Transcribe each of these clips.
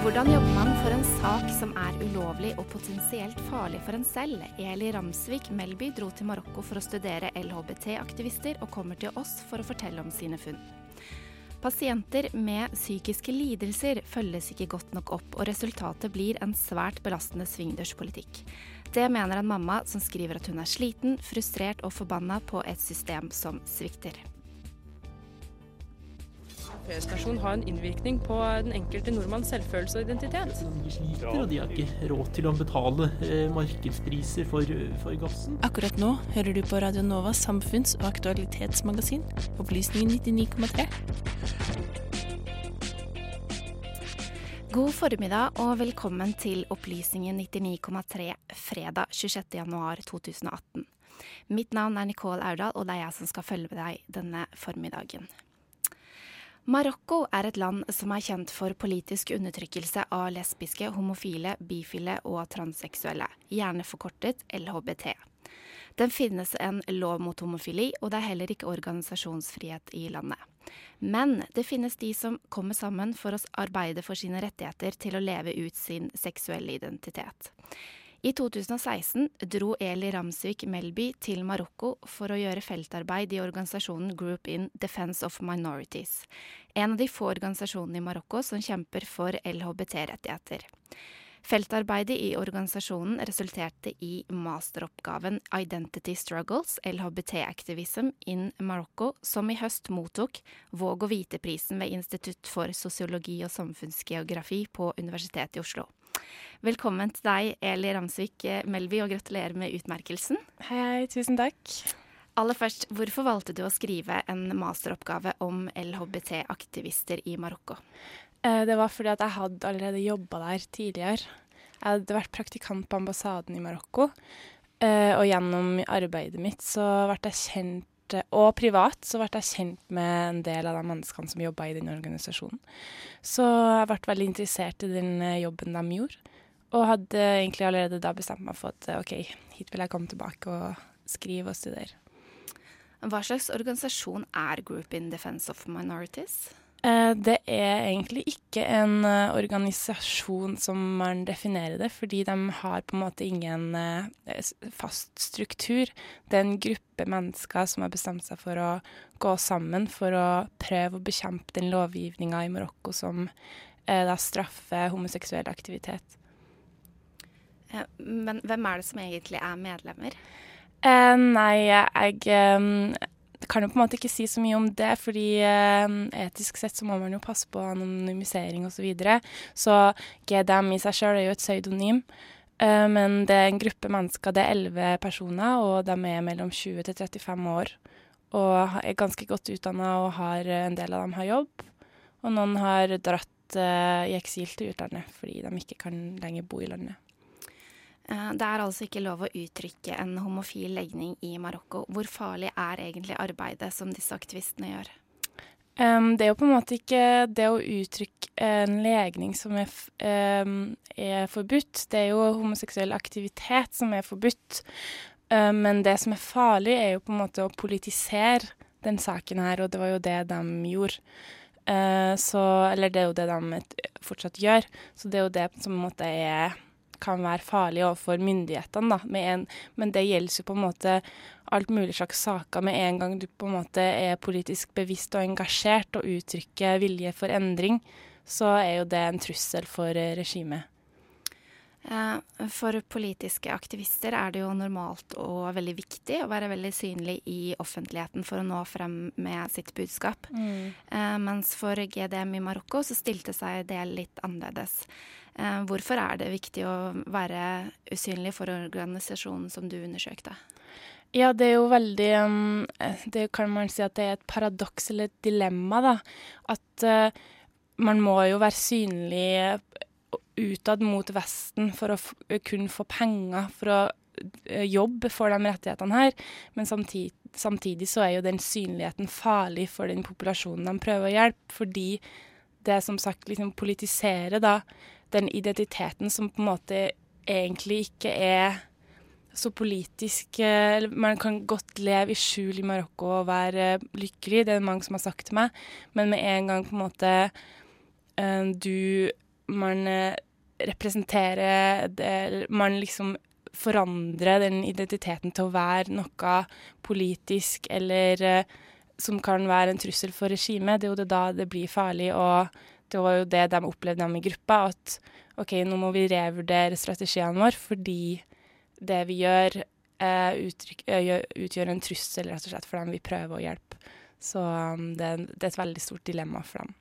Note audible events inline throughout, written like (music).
Hvordan jobber man for en sak som er ulovlig og potensielt farlig for en selv? Eli Ramsvik Melby dro til Marokko for å studere LHBT-aktivister, og kommer til oss for å fortelle om sine funn. Pasienter med psykiske lidelser følges ikke godt nok opp, og resultatet blir en svært belastende svingdørspolitikk. Det mener en mamma som skriver at hun er sliten, frustrert og forbanna på et system som svikter. P-stasjon ha en innvirkning på den enkelte nordmanns selvfølelse og identitet. De sliter, og de har ikke råd til å betale eh, markedspriser for, for, gassen. Akkurat nå hører du på Radio Novas samfunns- og aktualitetsmagasin, Opplysningen 99,3. God formiddag og velkommen til Opplysningen 99,3 fredag 26.1.2018. Mitt navn er Nicole Aurdal, og det er jeg som skal følge med deg denne formiddagen. Marokko er et land som er kjent for politisk undertrykkelse av lesbiske, homofile, bifile og transseksuelle, gjerne forkortet LHBT. Den finnes en lov mot homofili, og det er heller ikke organisasjonsfrihet i landet. Men det finnes de som kommer sammen for å arbeide for sine rettigheter til å leve ut sin seksuelle identitet. I 2016 dro Eli Ramsvik Melby til Marokko for å gjøre feltarbeid i organisasjonen Group in Defense of Minorities, en av de få organisasjonene i Marokko som kjemper for LHBT-rettigheter. Feltarbeidet i organisasjonen resulterte i masteroppgaven Identity Struggles, LHBT Activism in Marokko, som i høst mottok Våg å vite-prisen ved Institutt for sosiologi og samfunnsgeografi på Universitetet i Oslo. Velkommen til deg, Eli Ramsvik Melby, og gratulerer med utmerkelsen. Hei, hei, tusen takk. Aller først, hvorfor valgte du å skrive en masteroppgave om LHBT-aktivister i Marokko? Eh, det var fordi at jeg hadde allerede jobba der tidligere. Jeg hadde vært praktikant på ambassaden i Marokko, eh, og gjennom arbeidet mitt så ble jeg kjent og privat så ble jeg kjent med en del av de menneskene som jobba i den organisasjonen. Så jeg ble veldig interessert i den eh, jobben de gjorde. Og hadde egentlig allerede da bestemt meg for at eh, OK, hit vil jeg komme tilbake og skrive og studere. Hva slags organisasjon er Group in Defense of Minorities? Eh, det er egentlig ikke en uh, organisasjon som man definerer det, fordi de har på en måte ingen uh, fast struktur. Det er en gruppe mennesker som har bestemt seg for å gå sammen for å prøve å bekjempe den lovgivninga i Marokko som da straffer homoseksuell aktivitet. Men hvem er det som egentlig er medlemmer? Eh, nei, jeg eh, kan jo på en måte ikke si så mye om det, fordi eh, etisk sett så må man jo passe på anonymisering osv. Så, videre. så GDM i seg sjøl er jo et pseudonym. Eh, men det er en gruppe mennesker, det er elleve personer, og de er mellom 20 til 35 år. Og er ganske godt utdanna, og har, en del av dem har jobb. Og noen har dratt eh, i eksil til utlandet fordi de ikke kan lenger bo i landet. Eh, det er altså ikke lov å uttrykke en homofil legning i Marokko. Hvor farlig er egentlig arbeidet som disse aktivistene gjør? Um, det er jo på en måte ikke det å uttrykke en legning som er, um, er forbudt. Det er jo homoseksuell aktivitet som er forbudt. Um, men det som er farlig, er jo på en måte å politisere den saken her, og det var jo det de gjorde. Uh, så, eller det er jo det de fortsatt gjør. Så det er jo det som på en måte er kan være farlig overfor myndighetene, da, en, men det gjelder jo på en måte alt mulig slags saker. Med en gang du på en måte er politisk bevisst og engasjert og uttrykker vilje for endring, så er jo det en trussel for regimet. Eh, for politiske aktivister er det jo normalt og veldig viktig å være veldig synlig i offentligheten for å nå frem med sitt budskap. Mm. Eh, mens for GDM i Marokko så stilte seg det litt annerledes. Eh, hvorfor er det viktig å være usynlig for organisasjonen som du undersøkte? Ja, det er jo veldig Det kan man si at det er et paradoks eller et dilemma, da. At man må jo være synlig utad mot Vesten for å kunne få penger for å uh, jobbe for de rettighetene her. Men samtidig, samtidig, så er jo den synligheten farlig for den populasjonen de prøver å hjelpe, fordi det som sagt liksom politiserer da den identiteten som på en måte egentlig ikke er så politisk eh, Man kan godt leve i skjul i Marokko og være lykkelig, det er det mange som har sagt til meg, men med en gang på en måte eh, du Man eh, representerer det Man liksom forandrer den identiteten til å være noe politisk eller som kan være en trussel for regimet. Det er jo det da det blir farlig, og det var jo det de opplevde, i gruppa, at OK, nå må vi revurdere strategiene våre fordi det vi gjør, eh, uttrykk, eh, utgjør en trussel rett og slett for dem vi prøver å hjelpe. Så um, det, det, er et veldig stort dilemma for dem.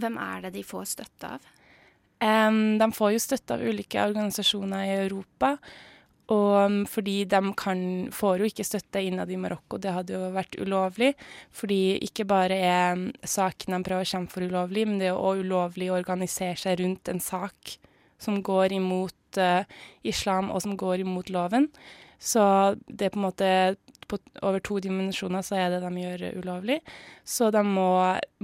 Hvem er det de får støtte av? Um, de får jo støtte av ulike organisasjoner i Europa. Og fordi de kan, får jo ikke støtte innad i Marokko, det hadde jo vært ulovlig. Fordi ikke bare er saken de prøver å kjempe for ulovlig, men det er òg ulovlig å organisere seg rundt en sak som går imot uh, islam, og som går imot loven. Så det er på en måte på over to dimensjoner så er det de gjør ulovlig. Så de må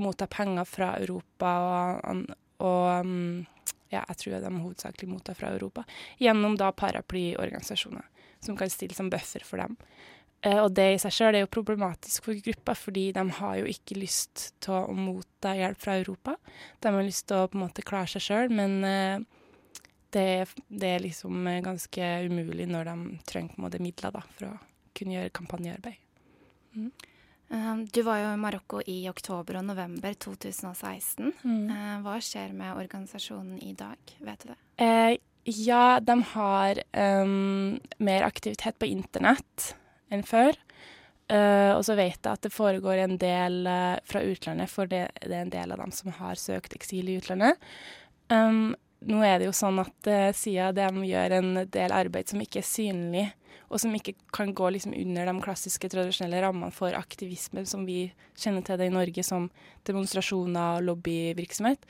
motta penger fra Europa og, og um, ja, jeg tror de hovedsakelig mottar fra Europa, gjennom da paraplyorganisasjoner som kan stille som buffer for dem. Uh, og det i seg sjøl er jo problematisk for gruppa, fordi de har jo ikke lyst til å motta hjelp fra Europa. De har lyst til å på en måte klare seg sjøl, men uh, det, det, er liksom eh, ganske umulig når de trenger på en måte midler da, for å kunne gjøre kampanjearbeid. Mm. Uh, du var jo i Marokko i oktober og november 2016. Mm. Uh, hva skjer med organisasjonen i dag, vet du det? Eh, ja, de har um, mer aktivitet på internett enn før. og så vet jeg at det foregår en del fra utlandet, for det, det, er en del av dem som har søkt eksil i utlandet. Um, nå er det jo sånn at uh, siden de gjør en del arbeid som ikke er synlig, og som ikke kan gå liksom under de klassiske, tradisjonelle rammene for aktivisme som vi kjenner til det i Norge, som demonstrasjoner og lobbyvirksomhet,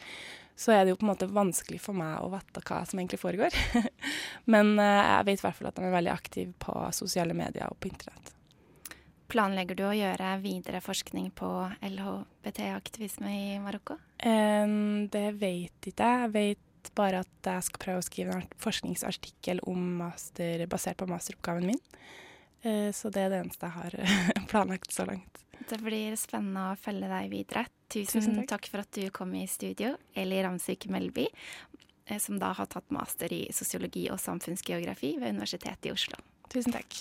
så er det jo på en måte vanskelig for meg å vite hva som egentlig foregår. (laughs) Men uh, jeg vet i hvert fall at de er veldig aktive på sosiale medier og på internett. Planlegger du å gjøre videre forskning på LHBT-aktivisme i Marokko? Um, det vet ikke jeg. Jeg vet bare at jeg skal prøve å skrive en forskningsartikkel om master, basert på masteroppgaven min. Eh, så det er det eneste jeg har (laughs) planlagt så langt. Det blir spennende å følge deg videre. Tusen, Tusen takk. takk. for at du kom i studio, Eli Ramsvik Melby, eh, som da har tatt master i sosiologi og samfunnsgeografi ved Universitetet i Oslo. Tusen takk.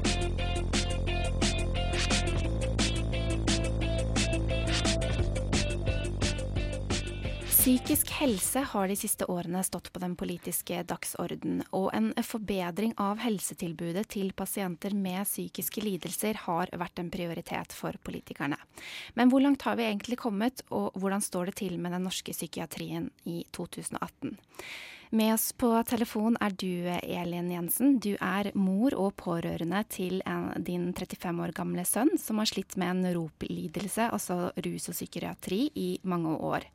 Psykisk helse har de siste årene stått på den politiske dagsorden, og en forbedring av helsetilbudet til pasienter med psykiske lidelser har vært en prioritet for politikerne. Men hvor langt har vi egentlig kommet, og hvordan står det til med den norske psykiatrien i 2018? Med oss på telefon er du, Elin Jensen. Du er mor og pårørende til en, din 35 år gamle sønn som har slitt med en ROP-lidelse, altså rus og psykiatri, i mange år.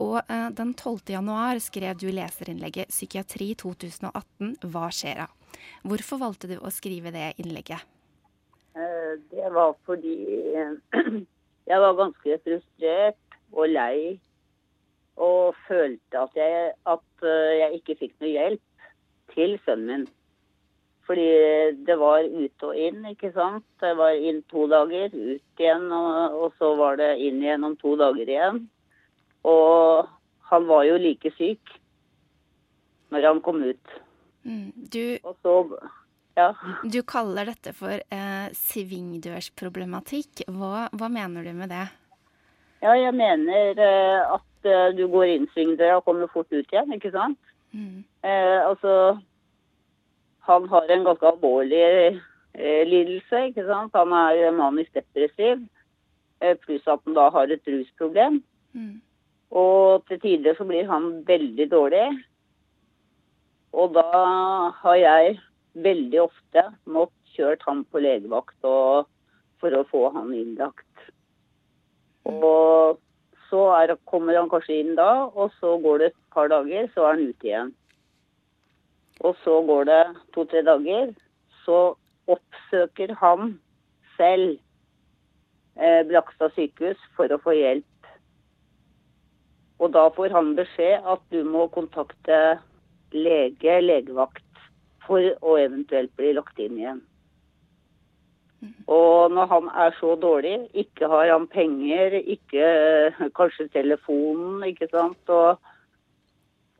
Og eh, den 12. januar skrev du leserinnlegget 'Psykiatri 2018 hva skjer da?' Hvorfor valgte du å skrive det innlegget? Eh, det var fordi (clears throat) jeg var ganske frustrert og lei. Og følte at jeg, at eh, jeg ikke fikk noe hjelp til sønnen min. Fordi det var ut og inn, ikke sant. Det var inn to dager, ut igjen, og, og så var det inn igjen om to dager igjen. Og han var jo like syk når han kom ut. Mm. Du, så Ja. du kaller dette for eh, svingdørsproblematikk. Hva, hva mener du med det? Ja, jeg mener eh, at eh, du går inn svingdøra og kommer fort ut igjen, ikke sant? Mm. Eh, altså, han har en ganske alvorlig eh, lidelse, ikke sant? Han er manisk depressiv, eh, pluss at han da har et rusproblem. Mm. Og til tider så blir han veldig dårlig. Og da har jeg veldig ofte måttet kjørt han på legevakt for å få han innlagt. Og så er, kommer han kanskje inn da, og så går det et par dager, så er han ute igjen. Og så går det to-tre dager, så oppsøker han selv eh, Blakstad sykehus for å få hjelp. Og da får han beskjed at du må kontakte lege, legevakt, for å eventuelt bli lagt inn igjen. Og når han er så dårlig, ikke har han penger, ikke kanskje telefonen, ikke sant. Og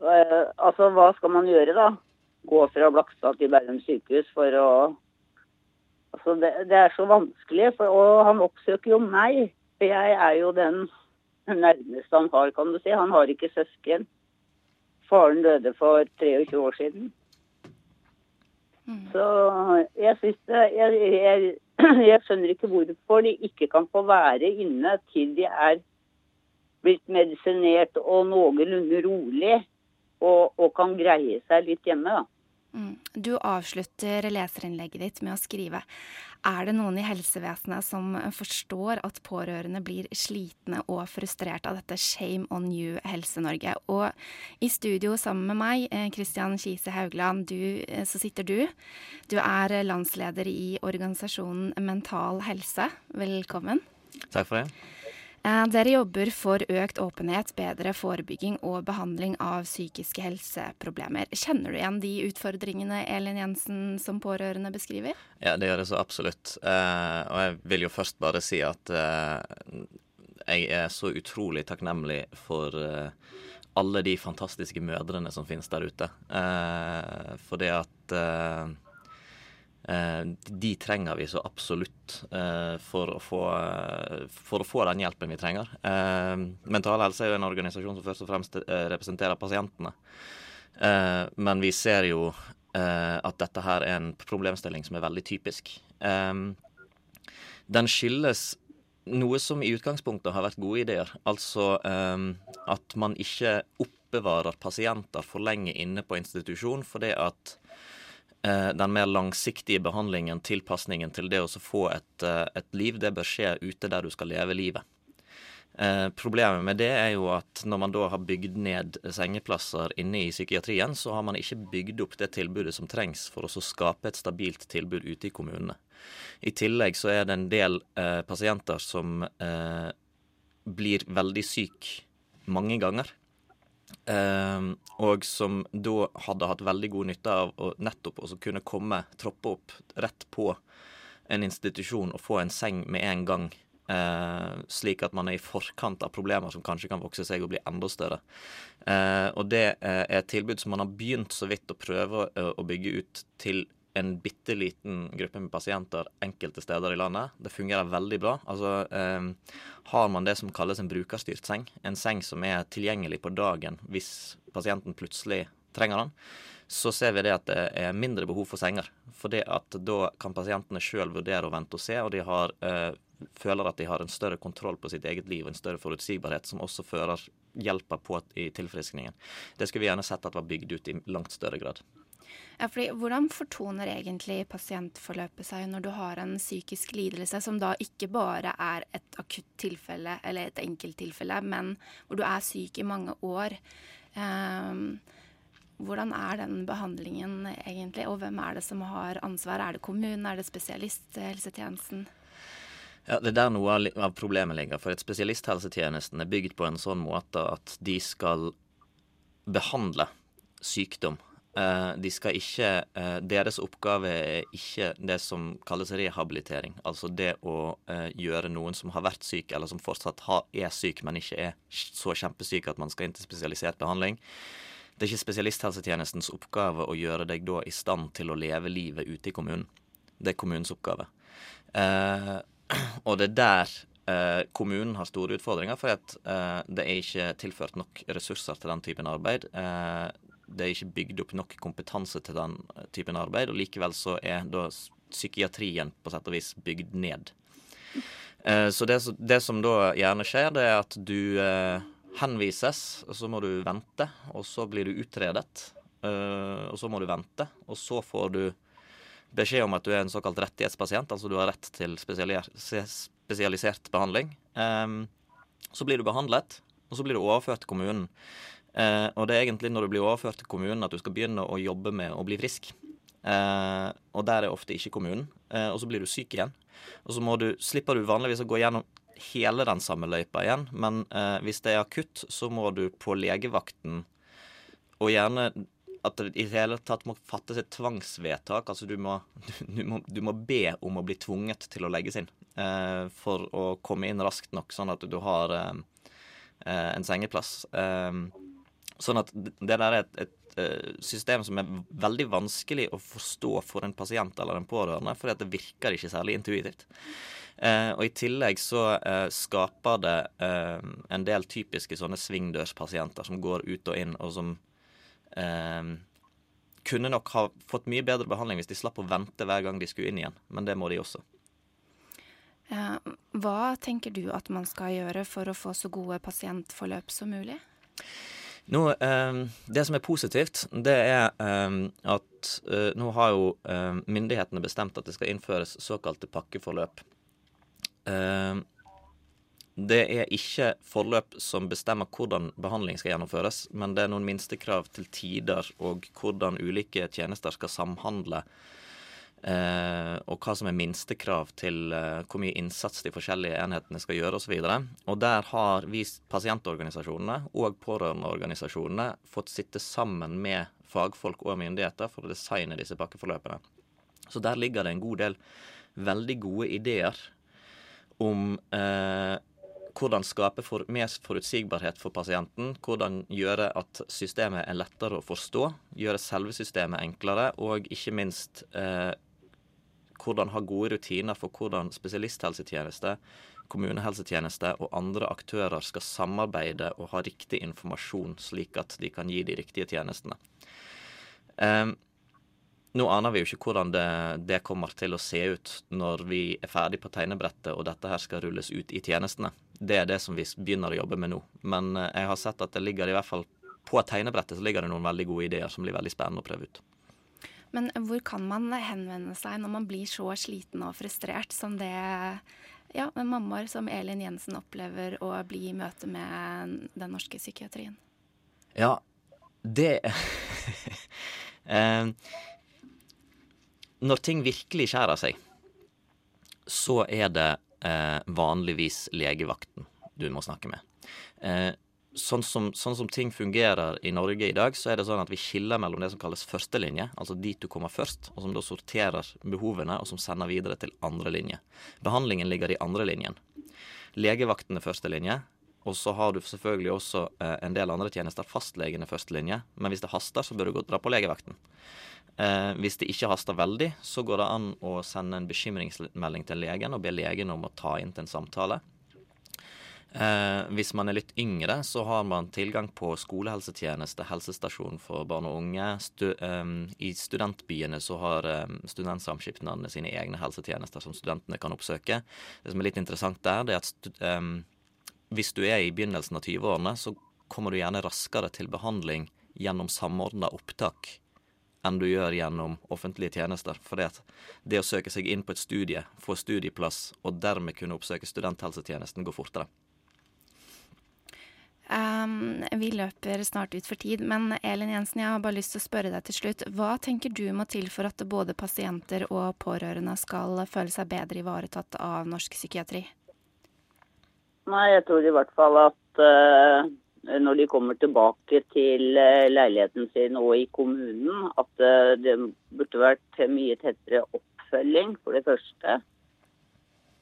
eh, altså, hva skal man gjøre da? Gå fra Blakstad til Bærum sykehus for å Altså, det, det er så vanskelig, for, og han oppsøker jo meg. For jeg er jo den nærmeste han har, kan du si. Han har ikke søsken. Faren døde for 23 år siden. Så jeg syns det jeg, jeg, (clears throat) jeg skjønner ikke hvorfor de ikke kan få være inne til de er blitt medisinert og noenlunde rolig og, og kan greie seg litt hjemme. da. Mm. Du avslutter leserinnlegget ditt med å skrive Er det noen i helsevesenet som forstår at pårørende blir slitne og frustrert av dette Shame on you, Helse-Norge? Og i studio sammen med meg, Kristian Kise Haugland, du, eh, så sitter du. Du er landsleder i organisasjonen Mental Helse. Velkommen. Takk for det. Eh, Dere jobber for økt åpenhet, bedre forebygging og behandling av psykiske helseproblemer. Kjenner du igjen de utfordringene Elin Jensen som pårørende beskriver? Ja, det gjør det så absolutt. Eh, og jeg vil jo først bare si at eh, jeg er så utrolig takknemlig for alle de fantastiske mødrene som finnes der ute. For det at de trenger vi så absolutt eh, for, å få, for, å få, den hjelpen vi trenger. Eh, Mental Helse er jo en organisasjon som først og fremst representerer pasientene. men vi ser jo at dette her er en problemstilling som er veldig typisk. den skyldes noe som i utgangspunktet har vært gode ideer. Altså at man ikke oppbevarer pasienter for lenge inne på institusjon fordi at den mer langsiktige behandlingen, tilpasningen til det å få et, et, liv, det bør skje ute der du skal leve livet. Eh, problemet med det er jo at når man da har bygd ned sengeplasser inne i psykiatrien, så har man ikke bygd opp det tilbudet som trengs for å skape et stabilt tilbud ute i kommunene. I tillegg så er det en del eh, pasienter som eh, blir veldig syk mange ganger. Uh, og som da hadde hatt veldig god nytte av å nettopp også kunne komme, troppe opp rett på en institusjon og få en seng med en gang. Uh, slik at man er i forkant av problemer som kanskje kan vokse seg og bli enda større. Uh, og det er et tilbud som man har begynt så vidt å prøve å bygge ut til en bitte liten gruppe med pasienter enkelte steder i landet. Det fungerer veldig bra. Altså, eh, har man det som kalles en brukerstyrt seng, en seng som er tilgjengelig på dagen hvis pasienten plutselig trenger den, så ser vi det at det er mindre behov for senger. For det at da kan pasientene sjøl vurdere å vente og se, og de har, eh, føler at de har en større kontroll på sitt eget liv og en større forutsigbarhet, som også fører hjelper på i tilfriskningen. Det skulle vi gjerne sett at var bygd ut i langt større grad. Ja, fordi Hvordan fortoner egentlig pasientforløpet seg når du har en psykisk lidelse som da ikke bare er et akutt tilfelle eller et enkelttilfelle, men hvor du er syk i mange år? Um, hvordan er den behandlingen egentlig, og hvem er det som har ansvar? Er det kommunen, er det spesialisthelsetjenesten? Ja, Det er der noe av problemet ligger. For et spesialisthelsetjenesten er bygd på en sånn måte at de skal behandle sykdom de skal ikke eh, Deres oppgave er ikke det som kalles rehabilitering. Altså det å eh, gjøre noen som har vært syk, eller som fortsatt er syk, men ikke er så kjempesyk at man skal inn til spesialisert behandling. Det er ikke spesialisthelsetjenestens oppgave å gjøre deg da i stand til å leve livet ute i kommunen. Det er kommunens oppgave. Eh, (clears throat) og det er der eh, kommunen har store utfordringer, for at eh, det er ikke tilført nok ressurser til den typen arbeid. Eh, det er ikke bygd opp nok kompetanse til den typen arbeid, og likevel så er da psykiatrien på sett og vis bygd ned. Eh, så det, det, som da gjerne skjer, det er at du eh, henvises, og så må du vente, og så blir du utredet, og så må du vente, og så får du beskjed om at du er en såkalt rettighetspasient, altså du har rett til spesialisert behandling. Så blir du behandlet, og så blir du overført til kommunen. Uh, og det er egentlig når du blir overført til kommunen at du skal begynne å jobbe med å bli frisk. Eh, og der er ofte ikke kommunen. Eh, og så blir du syk igjen. Og så du, slipper du vanligvis å gå gjennom hele den samme løypa igjen, men hvis det er akutt, så må du på legevakten og gjerne at det i det hele tatt må fattes et tvangsvedtak. Altså du må, (laughs) du, må, du må, be om å bli tvunget til å legges inn eh, for å komme inn raskt nok, sånn at du har eh, eh en sengeplass. Eh, sånn at det der er et, et eh, system som er veldig vanskelig å forstå for en pasient eller en pårørende, fordi det virker ikke særlig intuitivt. Eh, og I tillegg så eh, skaper det eh, en del typiske sånne svingdørspasienter som går ut og inn, og som eh, kunne nok ha fått mye bedre behandling hvis de slapp å vente hver gang de skulle inn igjen, men det må de også. Hva tenker du at man skal gjøre for å få så gode pasientforløp som mulig? Nå, eh, det som er positivt, det er eh, at eh, nå har jo eh, myndighetene bestemt at det skal innføres såkalte pakkeforløp. Det er ikke forløp som bestemmer hvordan behandling skal gjennomføres, men det er noen minstekrav til tider og hvordan ulike tjenester skal samhandle. Eh, og hva som er minstekrav til eh, hvor mye innsats de forskjellige enhetene skal gjøre osv. Og, så og der har vi pasientorganisasjonene og pårørendeorganisasjonene fått sitte sammen med fagfolk og myndigheter for å designe disse pakkeforløpene. Så der ligger det en god del veldig gode ideer om eh, hvordan skape for, mer forutsigbarhet for pasienten. Hvordan gjøre at systemet er lettere å forstå. Gjøre selve systemet enklere. Og ikke minst eh, hvordan ha gode rutiner for hvordan spesialisthelsetjeneste, kommunehelsetjeneste og andre aktører skal samarbeide og ha riktig informasjon, slik at de kan gi de riktige tjenestene. Um, nå aner vi jo ikke hvordan det, det, kommer til å se ut når vi er ferdig på tegnebrettet og dette her skal rulles ut i tjenestene. Det er det som vi begynner å jobbe med nå. Men eh, jeg har sett at det ligger i hvert fall på tegnebrettet så ligger det noen veldig gode ideer som blir veldig spennende å prøve ut. Men hvor kan man henvende seg når man blir så sliten og frustrert som det ja, mammaer som Elin Jensen opplever å bli i møte med den norske psykiatrien? Ja, det (laughs) eh, når ting virkelig skjærer seg, så er det eh, vanligvis legevakten du må snakke med. Eh, sånn, som, sånn, som, ting fungerer i Norge i dag, så er det sånn at vi skiller mellom det som kalles førstelinje, altså dit du kommer først, og som da sorterer behovene, og som sender videre til andre linje. Behandlingen ligger i andre linjen. Legevakten er førstelinje, og så har du selvfølgelig også eh, en del andre tjenester. Fastlegen er førstelinje, men hvis det haster, så bør du gå dra på legevakten. Eh, hvis det ikke haster veldig, så går det an å sende en bekymringsmelding til legen og be legen om å ta inn til en samtale. Eh, hvis man er litt yngre, så har man tilgang på skolehelsetjeneste, helsestasjon for barn og unge. Stu, eh, I studentbyene så har eh, studentsamskipnadene sine egne helsetjenester som studentene kan oppsøke. Det som er litt interessant der, det er at eh, hvis du er i begynnelsen av 20-årene, så kommer du gjerne raskere til behandling gjennom samordna opptak enn du gjør gjennom offentlige tjenester. For det å søke seg inn på et studie, få studieplass og dermed kunne oppsøke studenthelsetjenesten, går fortere. Um, vi løper snart ut for tid, men Elin Jensen, jeg har bare lyst til å spørre deg til slutt. Hva tenker du må til for at både pasienter og pårørende skal føle seg bedre ivaretatt av norsk psykiatri? Nei, jeg tror i hvert fall at uh, når de kommer tilbake til eh, leiligheten sin og i kommunen, at uh, det burde vært mye tettere oppfølging, for det første.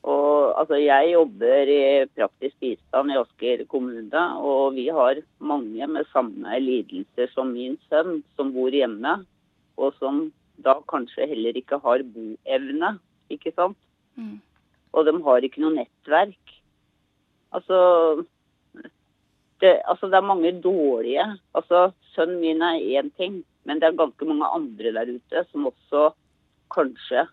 Og altså, jeg jobber i praktisk bistand i Asker kommune, og vi har mange med samme lidelser som min sønn, som bor hjemme, og som da kanskje heller ikke har boevne, ikke sant? Mm. Og de har ikke noe nettverk. Altså det, altså det er mange dårlige. Altså Sønnen min er én ting, men det er ganske mange andre der ute som også kanskje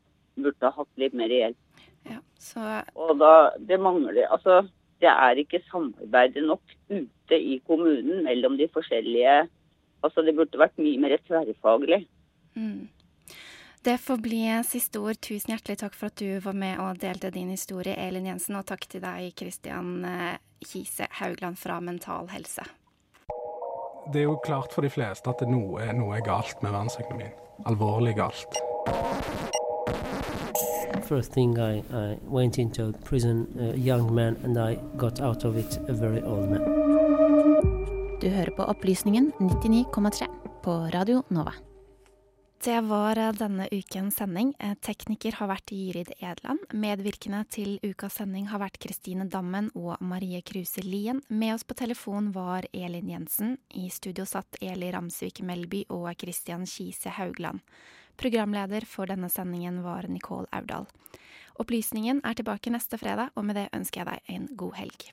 burde hatt litt mer hjelp. Ja, så Og da, det mangler Altså, det er ikke samarbeidet nok ute i kommunen mellom de forskjellige Altså, det burde vært mye mer tverrfaglig. mm. Det får bli siste ord. Tusen hjertelig takk for at du var med og delte din historie, Elin Jensen. Og takk til deg, Kristian eh, Kise Haugland fra Mental Helse. Det er jo klart for de fleste at noe, noe er galt med verdensøkonomien. Alvorlig galt. First thing I, I went into prison, a young man, and I got out of it a very old man. Du hører på Opplysningen 99,3 på Radio Nova. Det var eh, denne ukens sending. Eh, Tekniker har vært Gyrid Edland. Medvirkende til ukas sending har vært Kristine Dammen og Marie Kruse Lien. Med oss på telefon var Elin Jensen. I studio satt Eli Ramsvik Melby og Kristian Kise Haugland. Programleder for denne sendingen var Nicole Aurdal. Opplysningen er tilbake neste fredag, og med det ønsker jeg deg en god helg.